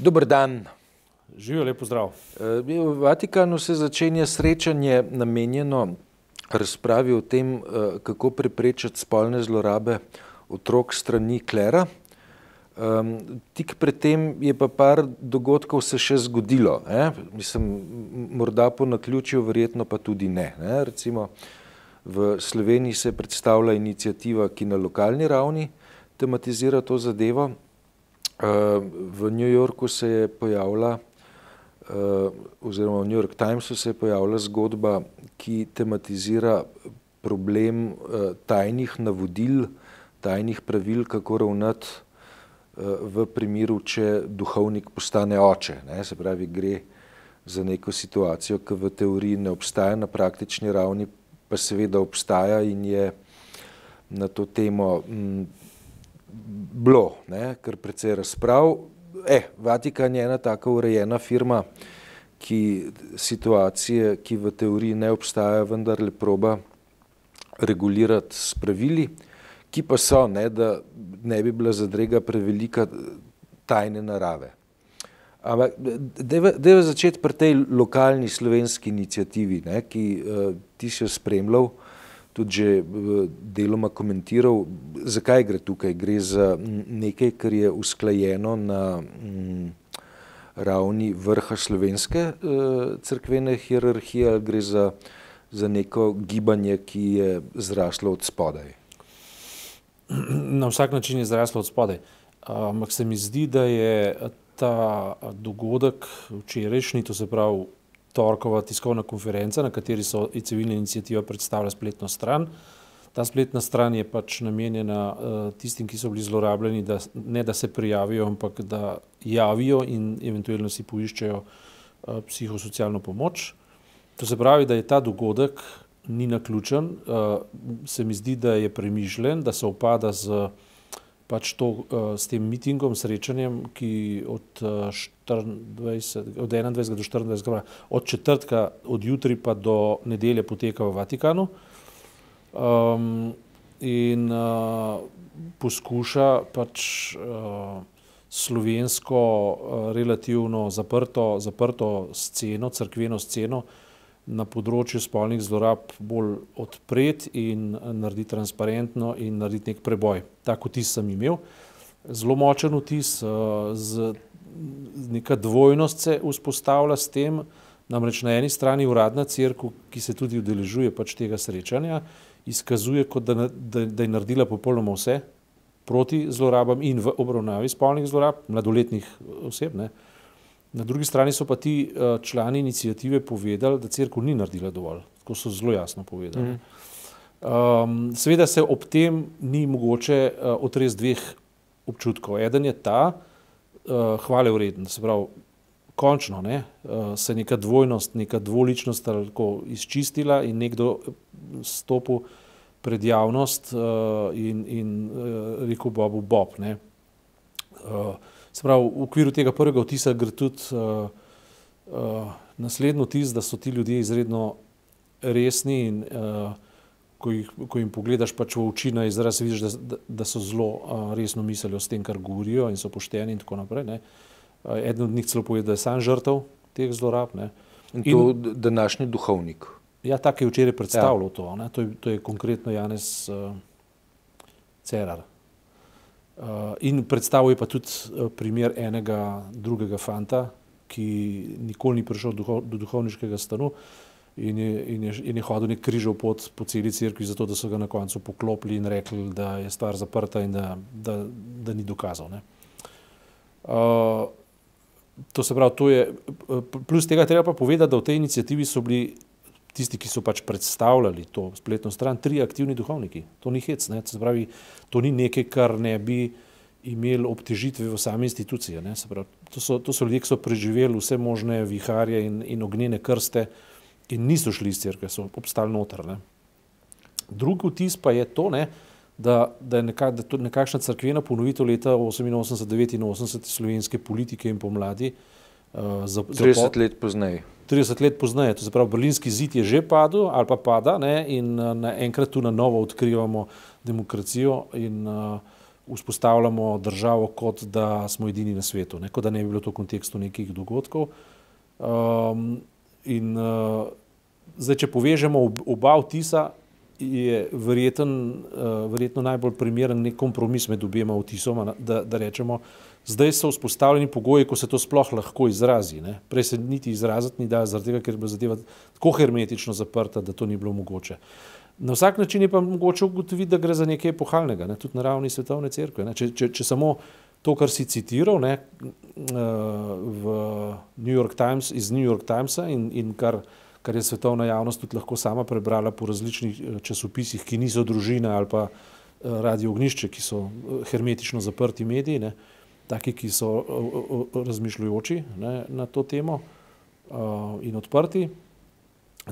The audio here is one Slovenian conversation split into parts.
Dober dan. Živijo, lepo zdrav. Eh, v Vatikanu se začenja srečanje namenjeno razpravi o tem, eh, kako preprečiti spolne zlorabe otrok strani klera. Um, tik predtem je pa par dogodkov se še zgodilo, eh? mislim, morda po naključju, verjetno pa tudi ne. ne? Recimo v Sloveniji se predstavlja inicijativa, ki na lokalni ravni tematizira to zadevo. Uh, v New Yorku se je pojavila, uh, oziroma v New York Timesu se je pojavila zgodba, ki tematizira problem uh, tajnih navodil, tajnih pravil, kako ravnati v primeru, če duhovnik postane oče. Ne, se pravi, gre za neko situacijo, ki v teoriji ne obstaja, na praktični ravni pa seveda obstaja in je na to temo m, bilo, ne, kar precej razprav. Eh, Vatikan je ena taka urejena firma, ki situacije, ki v teoriji ne obstaja, vendar le proba regulirati s pravili ki pa so, ne, da ne bi bila zadrega prevelika tajne narave. Ampak deva začeti pri tej lokalni slovenski inicijativi, ne, ki uh, ti si jo spremljal, tudi že uh, deloma komentiral, zakaj gre tukaj. Gre za nekaj, kar je usklajeno na ravni vrha slovenske uh, crkvene hierarhije, ali gre za, za neko gibanje, ki je zraslo od spodaj na vsak način je zraslo od spodaj. Ampak se mi zdi, da je ta dogodek včerajšnji, to se pravi torkova tiskovna konferenca, na kateri so civilna inicijativa predstavila spletno stran. Ta spletna stran je pač namenjena uh, tistim, ki so bili zlorabljeni, da ne da se prijavijo, ampak da javijo in eventualno si poiščejo uh, psihosocialno pomoč. To se pravi, da je ta dogodek ni naključen, uh, se mi zdi, da je premišljen, da se upada z, pač to, uh, s tem mitingom, srečanjem, ki od, uh, 24, od 21. do 24. od četrtka, od jutri pa do nedelje poteka v Vatikanu um, in uh, poskuša pač uh, slovensko uh, relativno zaprto, zaprto sceno, crkveno sceno, uh, na področju spolnih zlorab bolj odpret in narediti transparentno in narediti nek preboj. Tako vtis sem imel. Zelo močen vtis, z neka dvojnost se vzpostavlja s tem, namreč na eni strani uradna crkva, ki se tudi udeležuje pač tega srečanja, izkazuje, kot da, da, da je naredila popolnoma vse proti zlorabam in v obravnavi spolnih zlorab mladoletnih oseb. Ne. Na drugi strani so pa ti uh, člani inicijative povedali, da crkva ni naredila dovolj. Tako so zelo jasno povedali. Mm. Um, seveda se ob tem ni mogoče uh, otresti dveh občutkov. Eden je ta, uh, hvale vreden, se pravi, končno ne, uh, se je neka dvojnost, neka dvoličnost tako izčistila in nekdo stopil pred javnost uh, in, in uh, rekel Bobu Bob. Ne. Uh, Se pravi, v okviru tega prvega vtisa gre tudi uh, uh, naslednji vtis, da so ti ljudje izredno resni in uh, ko, jih, ko jim pogledaš pač v oči na izraz, vidiš, da, da so zelo uh, resno mislili o tem, kar govorijo in so pošteni in tako naprej. Ne. Uh, eden od njih celo pove, da je sam žrtev teh zlorab. Ne. In to in, današnji duhovnik. Ja, tako je včeraj predstavljal ja. to, to. To je konkretno Janez uh, Cerar. Uh, in predstavil je pa tudi uh, primer enega drugega fanta, ki nikoli ni prišel duho, do duhovniškega stanu in je, in je, in je hodil nek križov pot po celi crkvi, zato da so ga na koncu poklopili in rekli, da je stvar zaprta in da, da, da ni dokazal. Uh, to se pravi, to je, plus tega treba pa povedati, da v tej inicijativi so bili tisti, ki so pač predstavljali to spletno stran, tri aktivni duhovniki. To ni hec, ne? se pravi, to ni nekaj, kar ne bi imeli obtežitve v sami instituciji. Pravi, to, so, to so ljudje, ki so preživeli vse možne viharje in, in ognjene krste in niso šli iz crkve, so obstali noter. Ne? Drugi vtis pa je to, ne, da, da je neka, da to nekakšna crkvena ponovitev leta 88-89 slovenske politike in pomladi. Uh, za, 30 za po, let pozneje. 30 let pozneje, to se pravi, berlinski zid je že padel ali pa pada ne, in uh, naenkrat tu na novo odkrivamo demokracijo in uh, vzpostavljamo državo, kot da smo edini na svetu, ne, kot da ne bi bilo to v kontekstu nekih dogodkov. Um, in uh, zdaj, če povežemo oba vtisa, je verjeten, uh, verjetno najbolj primeren nek kompromis med obema vtisoma, da, da rečemo, zdaj so vzpostavljeni pogoji, ko se to sploh lahko izrazi. Ne. Prej se niti izraziti ni da, zaradi tega, ker je bila zadeva tako hermetično zaprta, da to ni bilo mogoče. Na vsak način je pa mogoče ugotoviti, da gre za nekaj epohalnega, ne, tudi na ravni svetovne cerkve. Če, če, če samo to, kar si citiral ne, eh, v New York Times, iz New York Timesa in, in kar, kar je svetovna javnost tudi lahko sama prebrala po različnih eh, časopisih, ki niso družina ali pa eh, radio ognišče, ki so hermetično zaprti mediji, ne, taki, ki so razmišljujoči ne, na to temo in odprti.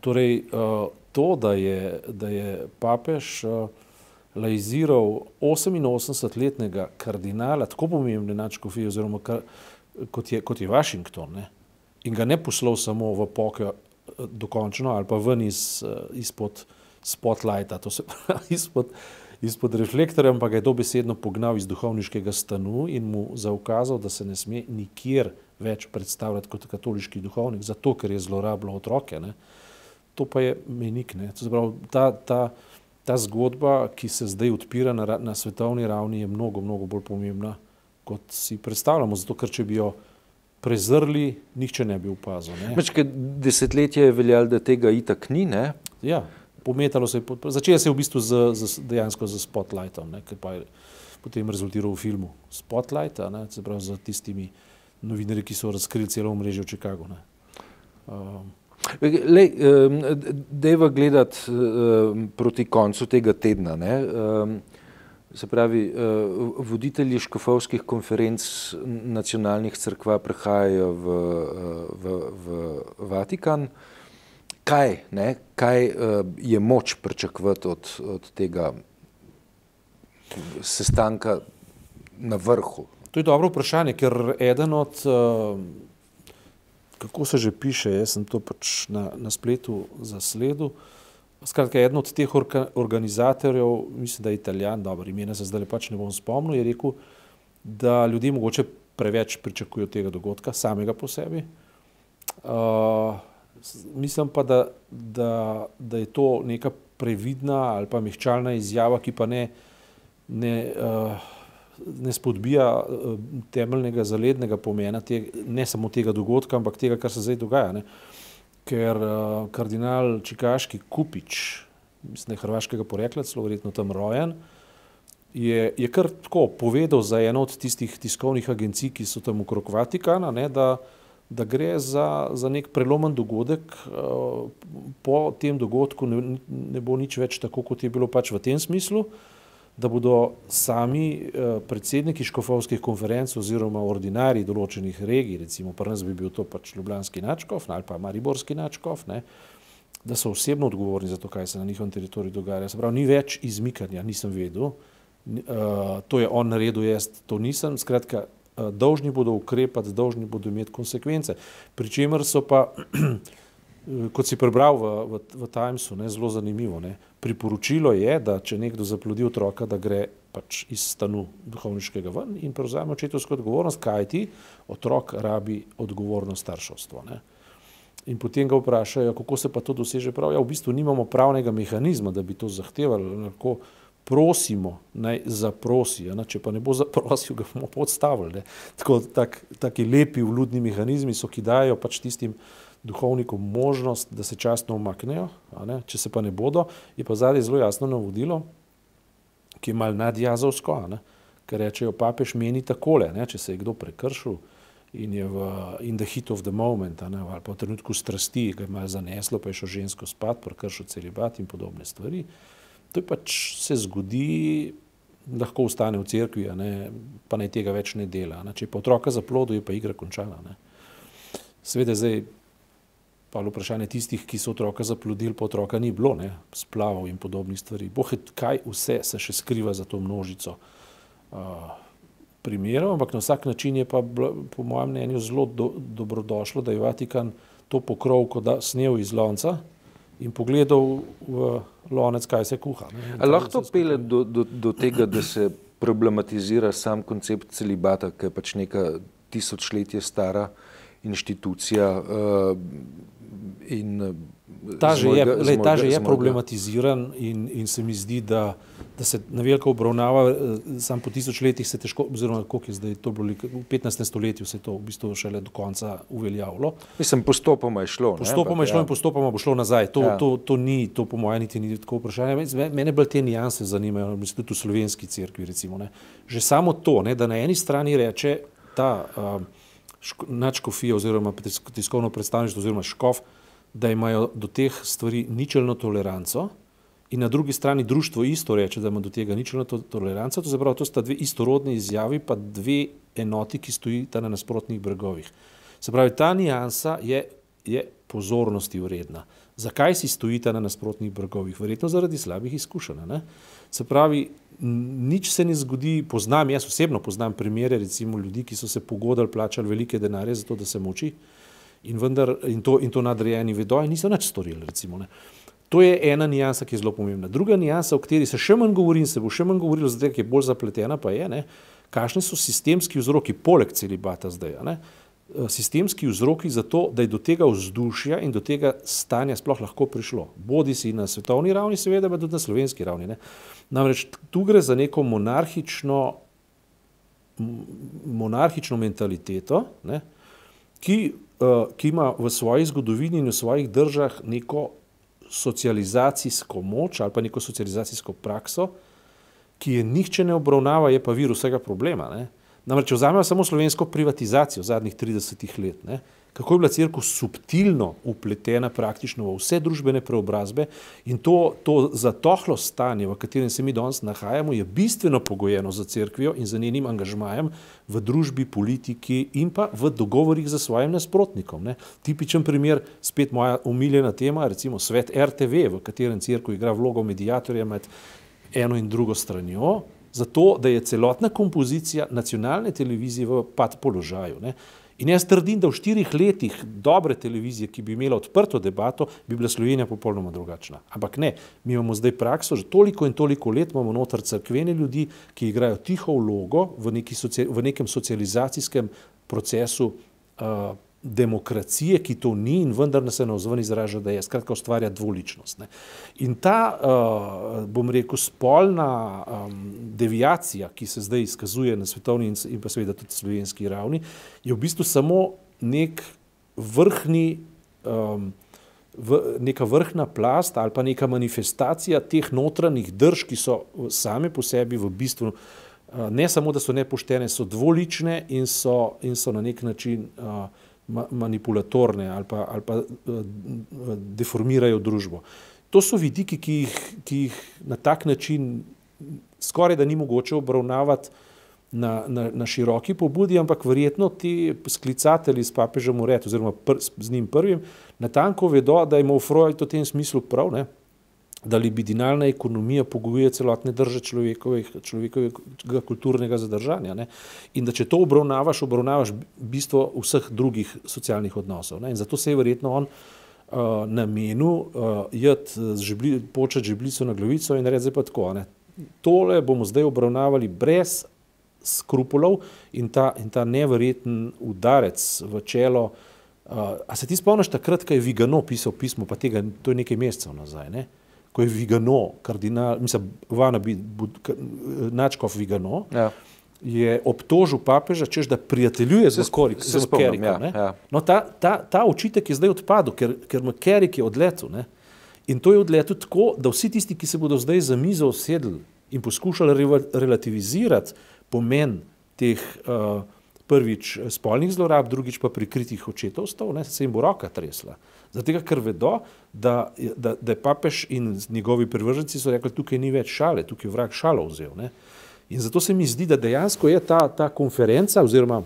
Torej, to, da je, da je papež uh, laiziral 88-letnega kardinala, tako pomembne načkofije, oziroma kar, kot, je, kot je Washington, ne, in ga ne poslal samo v uh, dokončno ali pa ven iz, uh, izpod spotlighta, to se pravi izpod, izpod reflektorja, ampak ga je dobesedno pognal iz duhovniškega stanu in mu zaukazal, da se ne sme nikjer več predstavljati kot katoliški duhovnik, zato ker je zlorabljal otroke. Ne to pa je menik. Zaprav, ta, ta, ta zgodba, ki se zdaj odpira na, na svetovni ravni, je mnogo, mnogo bolj pomembna, kot si predstavljamo. Zato, ker če bi jo prezrli, nihče ne bi opazil. Desetletje je veljalo, da tega itak ni. Ne? Ja, pometalo se je, začelo se je v bistvu z, z, dejansko z spotlightom, ne? ki pa je potem rezultiral v filmu Spotlight, se pravi z tistimi novinarji, ki so razkrili celo mrežo v Chicagu. Um, Dejva gledati uh, proti koncu tega tedna. Ne? Se pravi, uh, voditelji škofovskih konferenc nacionalnih crkva prehajajo v, v, v Vatikan. Kaj, ne? Kaj uh, je moč pričakovati od, od tega sestanka na vrhu? To je dobro vprašanje, ker eden od kako se že piše, jaz sem to pač na, na spletu zasledil. Skratka, eden od teh orga, organizatorjev, mislim, da je italijan, dobro, imena se zdaj pač ne bom spomnil, je rekel, da ljudje mogoče preveč pričakujejo tega dogodka, samega po sebi. Uh, mislim pa, da, da, da je to neka previdna ali pa mehčalna izjava, ki pa ne, ne uh, ne spodbija temeljnega zalednega pomena, te, ne samo tega dogodka, ampak tega, kar se zdaj dogaja. Ne. Ker uh, kardinal Čikaški Kupič, mislim, da je hrvaškega porekla, celo verjetno tam rojen, je, je kar tako povedal za eno od tistih tiskovnih agencij, ki so tam okrog Vatikana, ne, da, da gre za, za nek prelomen dogodek. Uh, po tem dogodku ne, ne bo nič več tako, kot je bilo pač v tem smislu. Uh, da bodo sami eh, predsedniki škofovskih konferenc oziroma ordinari določenih regij, recimo pri nas bi bil to pač Ljubljanski načkov ali pa Mariborski načkov, ne, da so osebno odgovorni za to, kaj se na njihovem teritoriju dogaja. Se pravi, ni več izmikanja, nisem vedel, uh, to je on naredil, jaz to nisem, skratka, uh, dolžni bodo ukrepati, dolžni bodo imeti konsekvence, pri čemer so pa kot si prebral v, v, v Timesu, ne, zelo zanimivo. Ne. Priporočilo je, da če nekdo zaplodi otroka, da gre pač iz stanu duhovniškega ven in prevzame očetovsko odgovornost, kajti otrok rabi odgovorno starševstvo. Ne. In potem ga vprašajo, kako se pa to doseže prav. Ja, v bistvu nimamo pravnega mehanizma, da bi to zahtevali. Lahko prosimo, naj zaprosi. Ja, če pa ne bo zaprosil, ga bomo podstavili. Tako tak, taki lepi vludni mehanizmi so, ki dajo pač tistim duhovnikom možnost, da se časno umaknejo, če se pa ne bodo, je pa zadnje zelo jasno navodilo, ki je mal nadjazovsko, ker rečejo, papež meni takole, ne, če se je kdo prekršil in je v in the heat of the moment, ne, ali pa v trenutku strasti, ga je mal zaneslo, pa je šel žensko spat, prekršil celibat in podobne stvari. To je pač se zgodi, lahko ostane v cerkvi, ne, pa naj tega več ne dela. Ne. Če je pa otroka zaplodu, je pa igra končana. Ne. Sveda zdaj pa vprašanje tistih, ki so otroka zaplodili, pa otroka ni bilo, ne, splavov in podobnih stvari. Bohe, kaj vse se še skriva za to množico uh, primerov, ampak na vsak način je pa, po mojem mnenju, zelo do, dobrodošlo, da je Vatikan to pokrovko da snel iz lonca in pogledal v lonec, kaj se kuha. Ne, lahko to pele do, do, do tega, da se problematizira sam koncept celibata, ki je pač neka tisočletje stara inštitucija. Uh, in, ta že je, lej, ta že je problematiziran in, in se mi zdi, da, da se na veliko obravnava, eh, sam po tisoč letih se težko, oziroma koliko je zdaj to bilo, v 15. stoletju se je to v bistvu šele do konca uveljavilo. Mislim, postopoma je šlo. Postopoma ne, je šlo ja. in postopoma bo šlo nazaj. To, ja. to, to ni, to po mojem niti ni tako vprašanje. Mene bolj te nijanse zanimajo, mislim, tudi v slovenski cerkvi recimo. Ne. Že samo to, ne, da na eni strani reče ta uh, načkofija oziroma tiskovno predstavništvo oziroma škof, da imajo do teh stvari ničelno toleranco, in na drugi strani društvo isto reče, da ima do tega ničelno to toleranco. To, zapravo, to sta dve istorodni izjavi, pa dve enoti, ki stojita na nasprotnih bregovih. Se pravi, ta nijansa je, je pozornosti vredna. Zakaj si stojita na nasprotnih bregovih? Verjetno zaradi slabih izkušenj. Ne? Se pravi, nič se ne zgodi, poznam, jaz osebno poznam primere, recimo ljudi, ki so se pogodili, plačali velike denarje za to, da se moči in, vendar, in, to, in to nadrejeni vedo in niso nič storili. Recimo, to je ena nijansa, ki je zelo pomembna. Druga nijansa, o kateri se še manj govori in se bo še manj govorilo, ki je bolj zapletena, pa je, ne, kakšne so sistemski vzroki poleg celibata zdaj. Ne, sistemski vzroki za to, da je do tega vzdušja in do tega stanja sploh lahko prišlo. Bodi si na svetovni ravni, seveda, pa tudi na slovenski ravni. Ne. Namreč tu gre za neko monarhično, monarhično mentaliteto, ne, ki Eh, ki ima v svoji zgodovini in v svojih državah neko socializacijsko moč ali pa neko socializacijsko prakso, ki je nihče ne obravnava, je pa vir vsega problema. Ne? Namreč, če vzamemo samo slovensko privatizacijo zadnjih 30 let, ne? kako je bila crkva subtilno upletena praktično v vse družbene preobrazbe in to, to zatohlo stanje, v katerem se mi danes nahajamo, je bistveno pogojeno za crkvijo in za njenim angažmajem v družbi, politiki in pa v dogovorih za svojim nasprotnikom. Ne. Tipičen primer, spet moja umiljena tema, recimo svet RTV, v katerem crkva igra vlogo medijatorja med eno in drugo stranjo, zato da je celotna kompozicija nacionalne televizije v pad položaju. Ne. In jaz trdim, da v štirih letih dobre televizije, ki bi imela odprto debato, bi bila Slovenija popolnoma drugačna. Ampak ne, mi imamo zdaj prakso, že toliko in toliko let imamo noter crkvene ljudi, ki igrajo tiho vlogo v, neki, v nekem socializacijskem procesu uh, demokracije, ki to ni in vendar se na ozven izraža, da je skratka ustvarja dvoličnost. Ne. In ta, uh, bom rekel, spolna um, deviacija, ki se zdaj izkazuje na svetovni in, in pa seveda tudi slovenski ravni, je v bistvu samo nek vrhni, um, v, neka vrhna plast ali pa neka manifestacija teh notranjih drž, ki so same po sebi v bistvu uh, ne samo, da so nepoštene, so dvolične in so, in so na nek način uh, manipulatorne ali pa, ali pa uh, deformirajo družbo. To so vidiki, ki jih, ki jih na tak način skoraj da ni mogoče obravnavati na, na, na široki pobudi, ampak verjetno ti sklicatelji s papežem ured oziroma pr, z njim prvim natanko vedo, da ima Freud v tem smislu prav. Ne? Da libidinalna ekonomija pogojuje celotne drže človekovega, kulturnega zadržanja. Ne? In da če to obravnavaš, obravnavaš bistvo vseh drugih socialnih odnosov. Ne? In zato se je verjetno on uh, namenil uh, početi žeblico na glavico in reči, pa tako. Ne? Tole bomo zdaj obravnavali brez skrupulov in ta, in ta neverjeten udarec v čelo. Uh, a se ti spomniš takrat, ko je Vigano pisal pismo, pa tega, to je nekaj mesecev nazaj, ne? Uh, ko je Vigano, kardinal, mislim, Vanabi, Načkov Vigano, ja. je obtožil papeža, češ da prijateljuje z Kerikom. Ja, ja. no, ta, ta, ta očitek je zdaj odpadel, ker, ker Kerik je odletel. Ne? In to je odletel tako, da vsi tisti, ki se bodo zdaj za mizo usedli in poskušali re relativizirati pomen teh uh, prvič spolnih zlorab, drugič pa prikritih očetovstv, se jim bo roka tresla. Zato, ker vedo, da, da, da je papež in njegovi privrženci so rekli, tukaj ni več šale, tukaj je vrag šalo vzel. Ne? In zato se mi zdi, da dejansko je ta, ta konferenca oziroma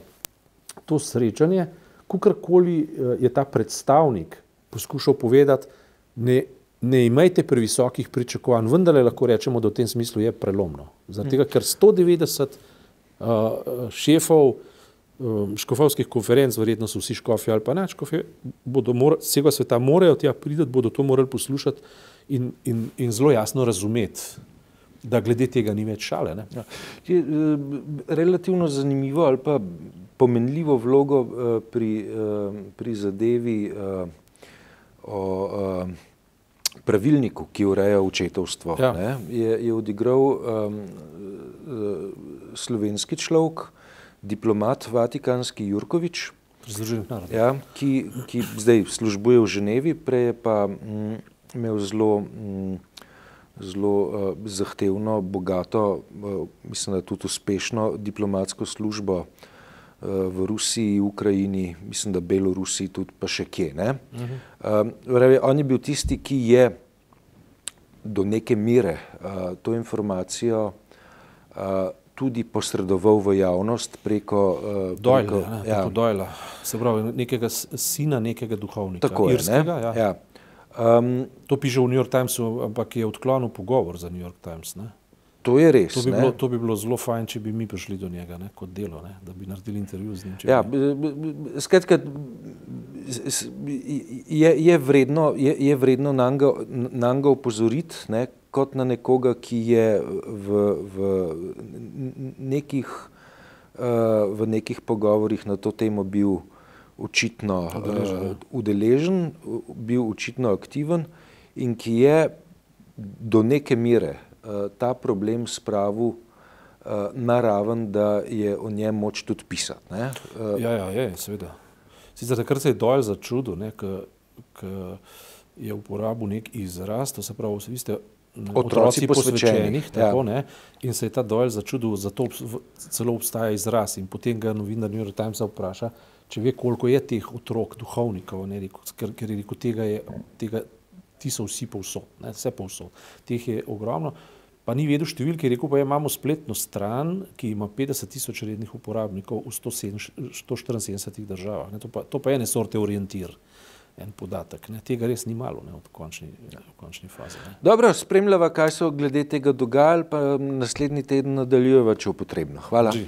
to srečanje, kakorkoli eh, je ta predstavnik poskušal povedati, ne, ne imejte previsokih pričakovanj, vendar lahko rečemo, da v tem smislu je prelomno. Zato, ker 190 uh, šefov, um, škofovskih konferenc, verjetno so vsi škofi ali pa ne, škofi bodo vsega sveta morajo tja priti, bodo to morali poslušati in, in, in zelo jasno razumeti da glede tega ni več šale. Ne? Ja. Je, relativno zanimivo ali pa pomenljivo vlogo pri, pri zadevi o pravilniku, ki ureja očetovstvo, ja. je, je odigral um, slovenski človek, diplomat vatikanski Jurkovič, ja, ki, ki zdaj službuje v Ženevi, prej je pa mm, imel zelo, mm, zelo uh, zahtevno, bogato, uh, mislim, da tudi uspešno diplomatsko službo uh, v Rusiji, Ukrajini, mislim, da Belorusiji, tudi pa še kje. Uh -huh. uh, on je bil tisti, ki je do neke mere uh, to informacijo uh, tudi posredoval v javnost preko uh, Dojla. Preko, ja, Dojla. Se pravi, nekega sina, nekega duhovnika. Tako je. Irskega, ja. Ja. Um, to piše v New York Timesu, ampak je odklonil pogovor za New York Times. Ne? To je res. To bi, bilo, to bi bilo zelo fajn, če bi mi prišli do njega ne, kot delo, ne, da bi naredili intervju z njim. Ja, skratka, je, je vredno, je, je vredno na njega upozoriti, ne, kot na nekoga, ki je v, v, nekih, uh, v nekih pogovorih na to temo bil očitno uh, udeležen, bil očitno aktiven in ki je do neke mere Eh, ta problem spravil eh, na raven, da je o njem moč tudi pisati. Ne? Eh, ja, ja, je, seveda. Sicer takrat se je dojel za čudo, ker je uporabil nek izraz, to se pravi, vi ste otroci posvečenih, tako, ja. in se je ta dojel za čudo, zato celo obstaja izraz in potem ga novinar New York Timesa vpraša, če ve, koliko je teh otrok, duhovnikov, ne, ker, ker je rekel, tega je, tega, ti so vsi povsod, ne, vse povsod, teh je ogromno pa ni vedel številke, rekel pa je, imamo spletno stran, ki ima 50 tisoč rednih uporabnikov v 174 državah. Ne, to, pa, to pa je ene sorte orientir, en podatek. Ne, tega res ni malo ne, v, končni, v končni fazi. Ne. Dobro, spremljava, kaj so glede tega dogajali, pa naslednji teden nadaljujeva, če bo potrebno. Hvala. Dži.